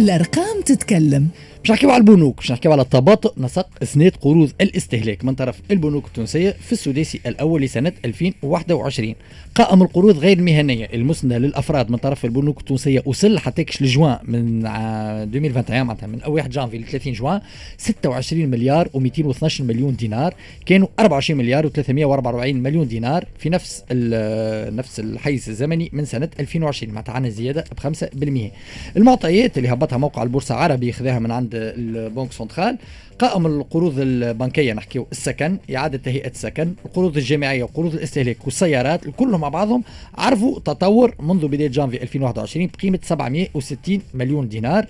الأرقام تتكلم. باش نحكيو على البنوك باش نحكيو على تباطؤ نسق اسناد قروض الاستهلاك من طرف البنوك التونسية في السداسي الأول لسنة 2021 قائم القروض غير المهنية المسندة للأفراد من طرف البنوك التونسية وصل حتى كش لجوان من 2021 معناتها من أول 1 جانفي ل 30 جوان 26 مليار و212 مليون دينار كانوا 24 مليار و344 مليون دينار في نفس نفس الحيز الزمني من سنة 2020 معناتها عندنا زيادة ب 5% المعطيات اللي هبطها موقع البورصة العربي خذاها من عند ال banque centrale. قائم القروض البنكية نحكيو السكن إعادة تهيئه السكن القروض الجامعية وقروض الاستهلاك والسيارات كلهم مع بعضهم عرفوا تطور منذ بداية جانفي 2021 بقيمة 760 مليون دينار.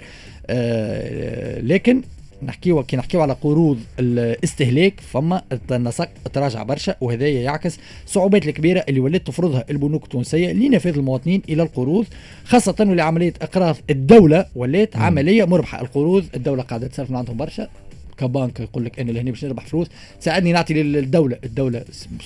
آه لكن نحكيو كي نحكيو على قروض الاستهلاك فما النسق تراجع برشا وهذا يعكس الصعوبات الكبيرة اللي ولات تفرضها البنوك التونسية لنفاذ المواطنين إلى القروض خاصة ولعمليه إقراض الدولة ولات عملية مربحة. القروض الدولة قاعدة تصرف من عندهم برشا. كبنك يقول لك أنا لهنا باش نربح فلوس. تساعدني نعطي للدولة. الدولة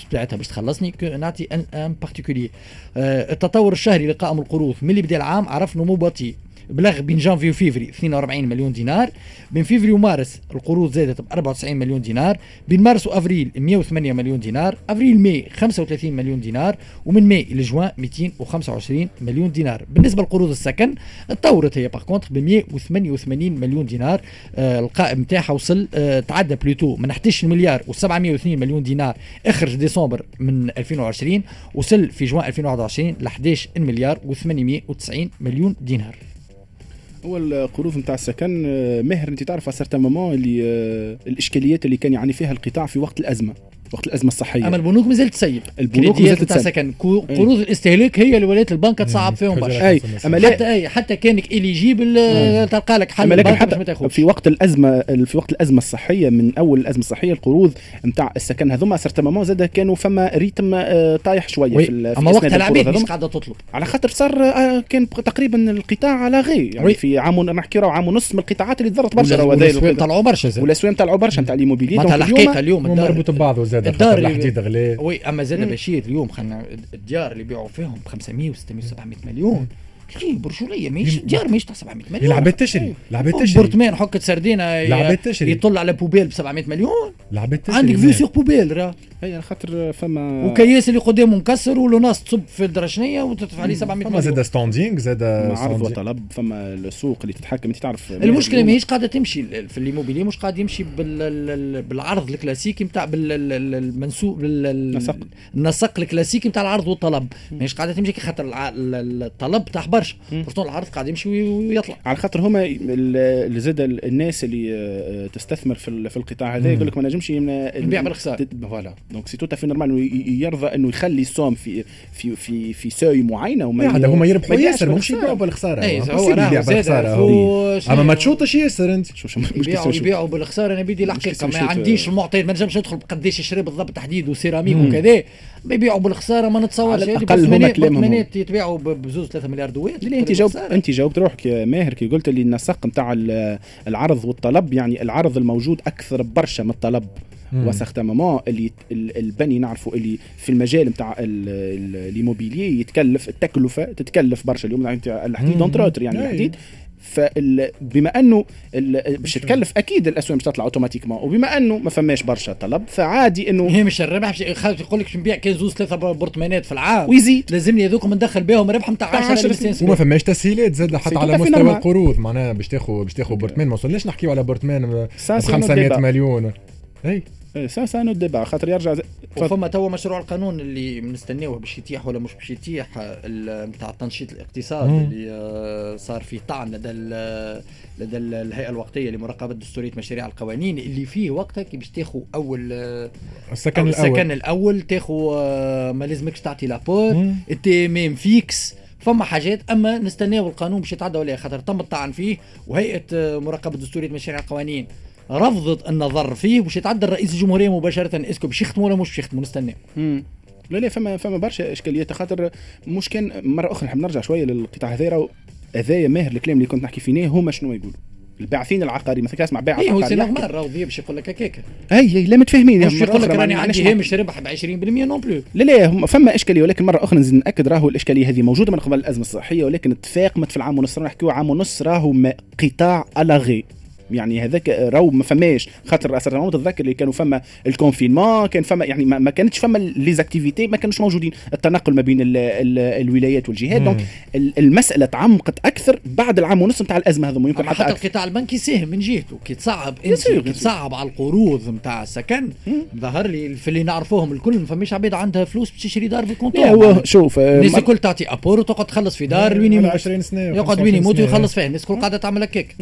بتاعتها باش تخلصني نعطي un un particulier آه التطور الشهري لقائم القروض من اللي بدا العام عرف نمو بطيء بلغ بين جانفي وفيفري 42 مليون دينار بين فيفري ومارس القروض زادت ب 94 مليون دينار بين مارس وأفريل 108 مليون دينار أفريل ماي 35 مليون دينار ومن ماي لجوان 225 مليون دينار. بالنسبة لقروض السكن تطورت هي par contre ب 188 مليون دينار. آه القائم نتاعها وصل آه تعدى plutôt من 11 مليار و702 مليون دينار آخر ديسمبر من 2020 وصل في جوان 2021 ل 11 مليار و890 مليون دينار. هو القروض نتاع السكن آه، ماهر أنت تعرف certain moment اللي آه، الإشكاليات اللي كان يعاني فيها القطاع في وقت الأزمة. وقت الأزمة الصحية. أما البنوك مازالت تسيب البنوك مازالت تسيب. سكن قروض الاستهلاك هي اللي ولات البنك تصعب فيهم برشا. اي أما لا حتى اي حتى كانك éligible تلقى لك حل. لكن حتى في وقت الازمه في وقت الأزمة الصحية من أول الأزمة الصحية القروض نتاع السكن. هذوما certain زاد كانوا فما rythme آه، طايح شوية في, في أما وقت العبيد مش قاعدة تطلب. على خاطر صار آه، كان تقريبا القطاع à l'arrêt. يعني في عام نحكي راهو عام ونص من القطاعات اللي تضرت برشا والاسوام طلعوا برشا والاسوام طلعوا برشا نتاع ال immobilier معناتها الحقيقة اليوم مربوط ببعضه زاد الدار الحديد غلي. oui أما زاد بشير اليوم خلينا الديار اللي بيعوا فيهم ب 500 و 600 و 700 مليون. شيء برجوليه ماهيش ديار ماهيش 700 مليون. العباد تشري العباد تشري بورتمان حكة سردينة العباد تشري يطل على بوبيل ب 700 مليون العباد تشري عندك فيو سيغ بوبيل راه. هي خاطر فما وكياس اللي قدامه مكسر ولو ناس تصب في الدرشنية وتدفع عليه 700 مليون فما زاد ستاندينغ زاد عرض وطلب فما السوق اللي تتحكم انت تعرف المشكلة ماهيش قاعدة تمشي. في الليموبيلي مش قاعد يمشي بالعرض الكلاسيكي نتاع بالمنسوب النسق النسق الكلاسيكي نتاع العرض والطلب. ماهيش قاعدة تمشي خاطر الطلب تاع برشا العرض قاعد يمشي ويطلع. على خاطر هما اللي زاد الناس اللي آه، تستثمر في في القطاع هذا يقول لك ما نجمش نبيع بالخسارة. voilà. donc c'est tout à fait normal يرضى إنه يخلي السوم في في في في seuil معينة وما هذا هما يربحوا ياسر مش يبيعوا بالخسارة. اي هو يبيع بالخسارة. أما ما تشوطش ياسر أنت. يبيعوا يبيعوا بالخسارة. أنا بدي الحقيقة ما عنديش المعطيات ما نجمش ندخل قداش يشري بالضبط تحديد وسيراميك وكذا. بيبيعوا بالخسارة ما نتصورش. أقل هما كلامهم يتباعوا بزوز 3 مليار دوات أنت جاوبت أنت جاوبت روحك يا ماهر كي قلت لي النسق نتاع العرض والطلب يعني العرض الموجود أكثر برشا من الطلب. و certainement اللي البني نعرفوا اللي في المجال نتاع ال immobilier يتكلف التكلفة تتكلف برشا. اليوم الحديد اونتر يعني الحديد فبما أنه باش تكلف أكيد الاسوام باش تطلع automatiquement. وبما أنه ما فماش برشا طلب فعادي إنه هي مش الربح يقول لك باش نبيع كان زوز ثلاثة برطمانات في العام. ويزيد. لازمني هذوك ندخل بهم ربح نتاع 10 وما فماش تسهيلات زاد حتى على مستوى القروض. معناها باش تاخذ باش تاخذ برطمان. ما وصلناش نحكيو على برطمان ب 500 مليون. أي. ça ça n'aide pas خاطر يرجع وفما توا مشروع القانون اللي بنستناوه باش يتيح ولا مش باش يتيح نتاع التنشيط الاقتصاد اللي آه، صار فيه طعن لدى لدى الهيئة الوقتية لمراقبة دستورية مشاريع القوانين اللي فيه وقتها كي باش تاخذ أول آه، السكن الأول. السكن الأول تاخذ آه، ما لازمكش تعطي l'apport أنت même fixe. فما حاجات أما نستناو القانون باش يتعدى ولا خاطر تم الطعن فيه وهيئة مراقبة دستورية مشاريع القوانين. رفضت النظر فيه باش يتعدى الرئيس الجمهورية مباشرة est-ce que باش يختموا ولا مش باش يختموا نستنى لا لا فما فما برشا إشكاليات. خاطر مش كان مرة أخرى نحب نرجع شوية للقطاع هذا. هذايا ماهر الكلام اللي كنت نحكي فيه. هما شنو يقولوا؟ الباعثين العقاري مثلا اسمع باع عقاري هو c'est normal راهو باش يقول لك هكاك. أي لا متفاهمين مش يقول لك راني عندي هامش ربح ب 20% non plus لا لا فما إشكالية. ولكن مرة أخرى نزيد نأكد راهو الإشكالية هذه موجودة من قبل الأزمة الصحية. ولكن تفاقمت في العام ونص نحكيو عام ونص راهو قطاع à l'arrêt يعني هذاك راهو ما فماش. خاطر certainement تتذكر اللي كانوا فما ال confinement كان فما يعني ما, كانتش فما les activités ما كانوش موجودين. التنقل ما بين ال ال الولايات والجهات. donc المسألة تعمقت أكثر بعد العام ونص نتاع الأزمة هذا يمكن حتى, حتى القطاع البنكي ساهم من جهته. كي تصعب انت كي تصعب على القروض نتاع السكن. ظهر لي في اللي نعرفوهم الكل ما فماش عباد عندها فلوس باش تشري دار في الكونتور. هو شوف الناس الكل تعطي apport وتقعد تخلص في دار وين يموت 20 سنة يقعد وين يموت ويخلص فيها. الناس الكل قاعدة تعمل هكاك.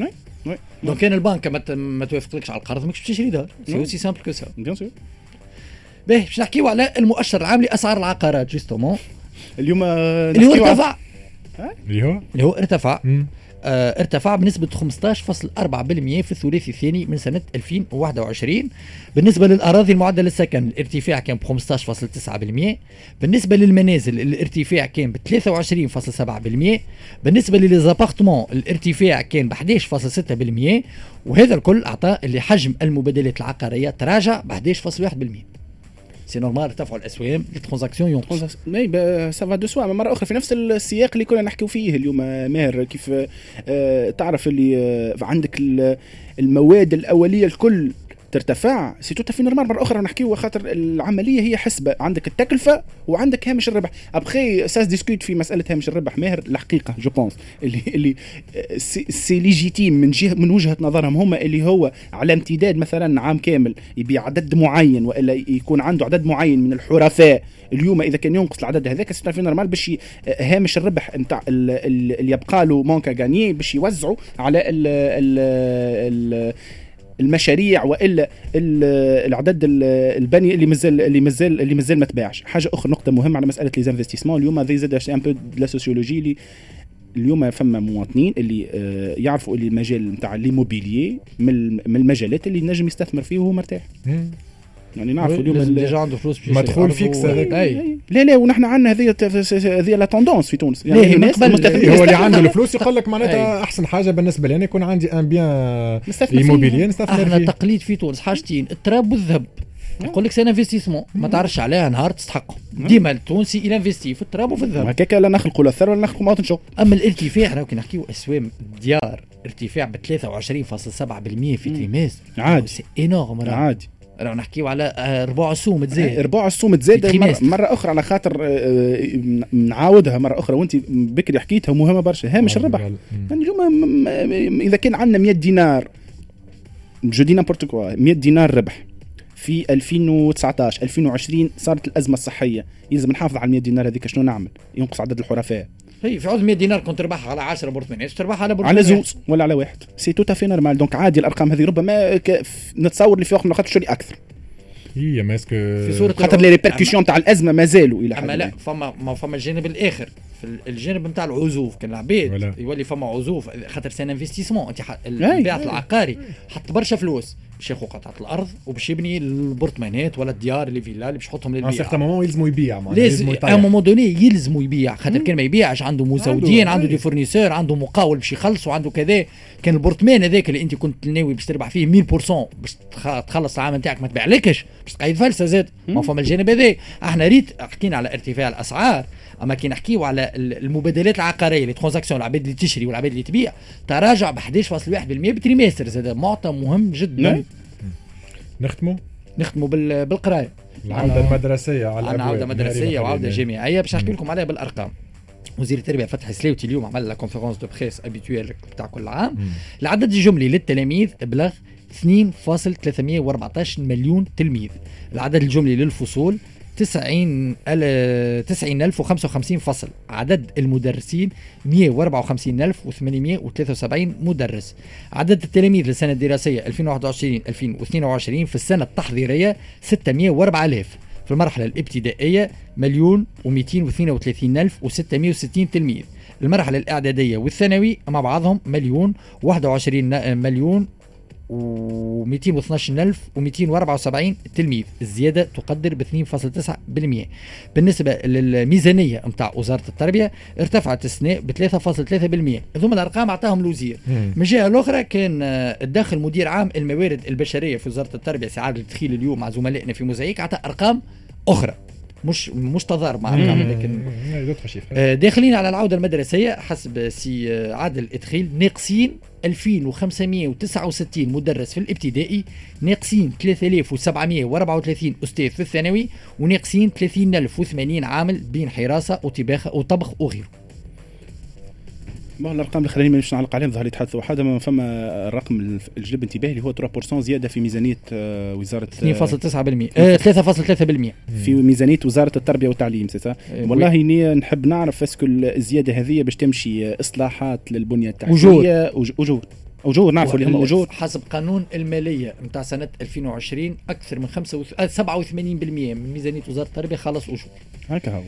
donc كان البنك ما, ما توافقلكش على القرض ماكش تشري دار c'est aussi simple que ça bien sûr باهي باش نحكيو على المؤشر العام لاسعار العقارات justement اليوم اللي هو ارتفع. اللي هو؟ اللي هو ارتفع. ارتفع بنسبة 15.4% في الثلاثي الثاني من سنة 2021 بالنسبة للأراضي المعدة للسكن الارتفاع كان ب 15.9% بالنسبة للمنازل الارتفاع كان ب 23.7% بالنسبة ل les appartements الارتفاع كان ب 11.6% وهذا الكل أعطى اللي حجم المبادلات العقارية تراجع ب 11.1% c'est normal ارتفعوا الاسواق ال transactions ينقص mais ça va de soi مره أخرى في نفس السياق اللي كنا نحكيو فيه اليوم ماهر كيف آه تعرف اللي آه عندك المواد الأولية الكل ترتفع c'est tout à fait normal مرة أخرى نحكيو خاطر العملية هي حسبة. عندك التكلفة وعندك هامش الربح. après ça se discute في مسألة هامش الربح ماهر الحقيقة je pense اللي اللي c'est légitime من جهة من وجهة نظرهم هما اللي هو على امتداد مثلا عام كامل يبيع عدد معين وإلا يكون عنده عدد معين من الحرفاء. اليوم إذا كان ينقص العدد هذاك c'est tout à fait normal باش هامش الربح نتاع اللي يبقى له manque à gagner باش يوزعوا على ال ال المشاريع وإلا العدد البني اللي مازال اللي مازال اللي مازال ما تباعش. حاجة أخرى نقطة مهمة على مسألة les investissements اليوم هذا زاد un peu la sociologie اللي اليوم فما مواطنين اللي آه، يعرفوا اللي المجال نتاع l'immobilier من المجالات اللي نجم يستثمر فيه وهو مرتاح. يعني نعرفوا اليوم déjà عنده فلوس مدخول fixe هذاك. لا لا ونحن عندنا هذه هذه la tendance في تونس. يعني الناس هو اللي عنده الفلوس يقول لك معناتها أحسن حاجة بالنسبة لي أنا يكون عندي un bien immobilier نستثمر فيه. إحنا تقليد في تونس حاجتين التراب والذهب. يقول لك c'est un investissement ما تعرفش عليها نهار تستحقه ديما التونسي ي investit في التراب وفي الذهب. هكاك لا نخلقوا لا ثروه ولا نخلقوا مواطن شغل أما الارتفاع راهو كي نحكيو أسوام ديار ارتفاع ب 23.7% في trimestre. عادي. c'est énorme عادي. راه نحكيو على آه، ربع السوم تزاد ربع السوم تزاد مرة, أخرى على خاطر آه، آه، نعاودها مرة أخرى. وأنت بكري حكيتها مهمة برشا. هامش الربح. يعني اليوم إذا كان عندنا 100 دينار je dis n'importe quoi 100 دينار ربح في 2019 2020 صارت الأزمة الصحية. يلزم نحافظ على 100 دينار هذيك شنو نعمل؟ ينقص عدد الحرفاء. هي في عوض 100 دينار كنت تربحها على 10 برطمانات تربحها على على زوز ولا على واحد. c'est tout à fait normal. donc عادي الأرقام هذه ربما نتصور اللي في وقت من الاوقات شوي أكثر. هي ماسك في صورة خاطر les répercussions تاع الأزمة مازالوا إلى حد أما لا فما ما فما الجانب الآخر. في الجانب نتاع العزوف كان العباد يولي فما عزوف خاطر c'est un investissement. أنت البيع العقاري حط برشا فلوس. باش ياخذ قطعه الأرض وباش يبني البرطمانات ولا الديار اللي فيلا اللي باش يحطهم للبيع. certain moment يلزموا يبيع لازم à un moment donné يلزموا يبيع. خاطر كان ما يبيعش عنده مزودين عنده des fournisseurs عنده مقاول باش يخلص وعنده كذا. كان البرطمان هذاك اللي أنت كنت ناوي باش تربح فيه 100% باش تخلص العام نتاعك ما تبيعلكش باش تقيد فلسة زاد. ما فما الجانب هذا. إحنا ريت حكينا على ارتفاع الأسعار أما كي نحكيو على المبادلات العقارية les transactions العباد اللي تشري والعباد اللي تبيع تراجع ب 11.1% ب trimestre زاد. معطى مهم جدا. نختموا نختموا بالقراية. العودة المدرسية على عندنا عودة مدرسية وعودة جامعية. باش نحكي لكم عليها بالأرقام. وزير التربية فتحي سلاوتي اليوم عمل la conférence de presse habituelle تاع كل عام. العدد الجملي للتلاميذ بلغ 2.314 مليون تلميذ. العدد الجملي للفصول 90 90055 فصل. عدد المدرسين 154873 مدرس. عدد التلاميذ للسنة الدراسية 2021-2022 في السنة التحضيرية 604000 في المرحلة الابتدائية مليون و232660 تلميذ. المرحلة الإعدادية والثانوي مع بعضهم مليون 21 مليون و212274 تلميذ. الزيادة تقدر ب 2.9% بالنسبة للميزانية نتاع وزارة التربية ارتفعت السنة ب 3.3% هذوما الأرقام أعطاهم الوزير. من جهة الأخرى كان آه، الداخل مدير عام الموارد البشرية في وزارة التربية سعادة التخيل اليوم مع زملائنا في موزايك أعطى أرقام أخرى. مش مش تضارب مع أرقام لكن آه، داخلين على العودة المدرسية حسب سي آه، عادل ادخيل ناقصين 2569 مدرس في الابتدائي ناقصين 3734 أستاذ في الثانوي وناقصين 30080 عامل بين حراسة وطباخ وطبخ وغيره. ما الأرقام الأخرانية مش نعلق عليهم ظهر يتحدثوا واحد ما فما الرقم الجلب انتباهي اللي هو 3% زيادة في ميزانية آه، وزارة 2.9% 3.3% في ميزانية وزارة التربية والتعليم سي والله اني نحب نعرف est-ce que الزيادة هذه باش تمشي إصلاحات للبنية التحتية. اجور اجور نعرفوا اللي هم اجور حسب قانون المالية نتاع سنة 2020 أكثر من 87% من ميزانية وزارة التربية خلص اجور هكا هو.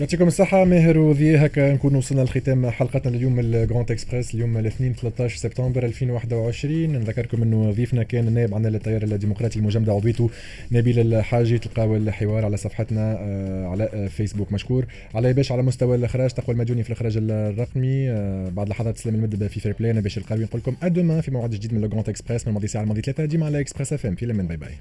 يعطيكم الصحة ماهر وذي هكا نكون وصلنا لختام حلقتنا اليوم ال Grand Express اليوم الاثنين 13 سبتمبر 2021 نذكركم إنه ضيفنا كان النائب عن التيار الديمقراطي المجمد عضويته نبيل الحاجي تلقاو الحوار على صفحتنا آه، على فيسبوك مشكور. على باش على مستوى الإخراج تقوى المجوني في الإخراج الرقمي آه، بعد لحظات سلام المدبه في فير بلاي باش القاوي نقول لكم ادوما في موعد جديد من الجراند اكسبريس من الماضي ساعة الماضي ثلاثة. ديما على اكسبريس اف ام في لمن باي باي.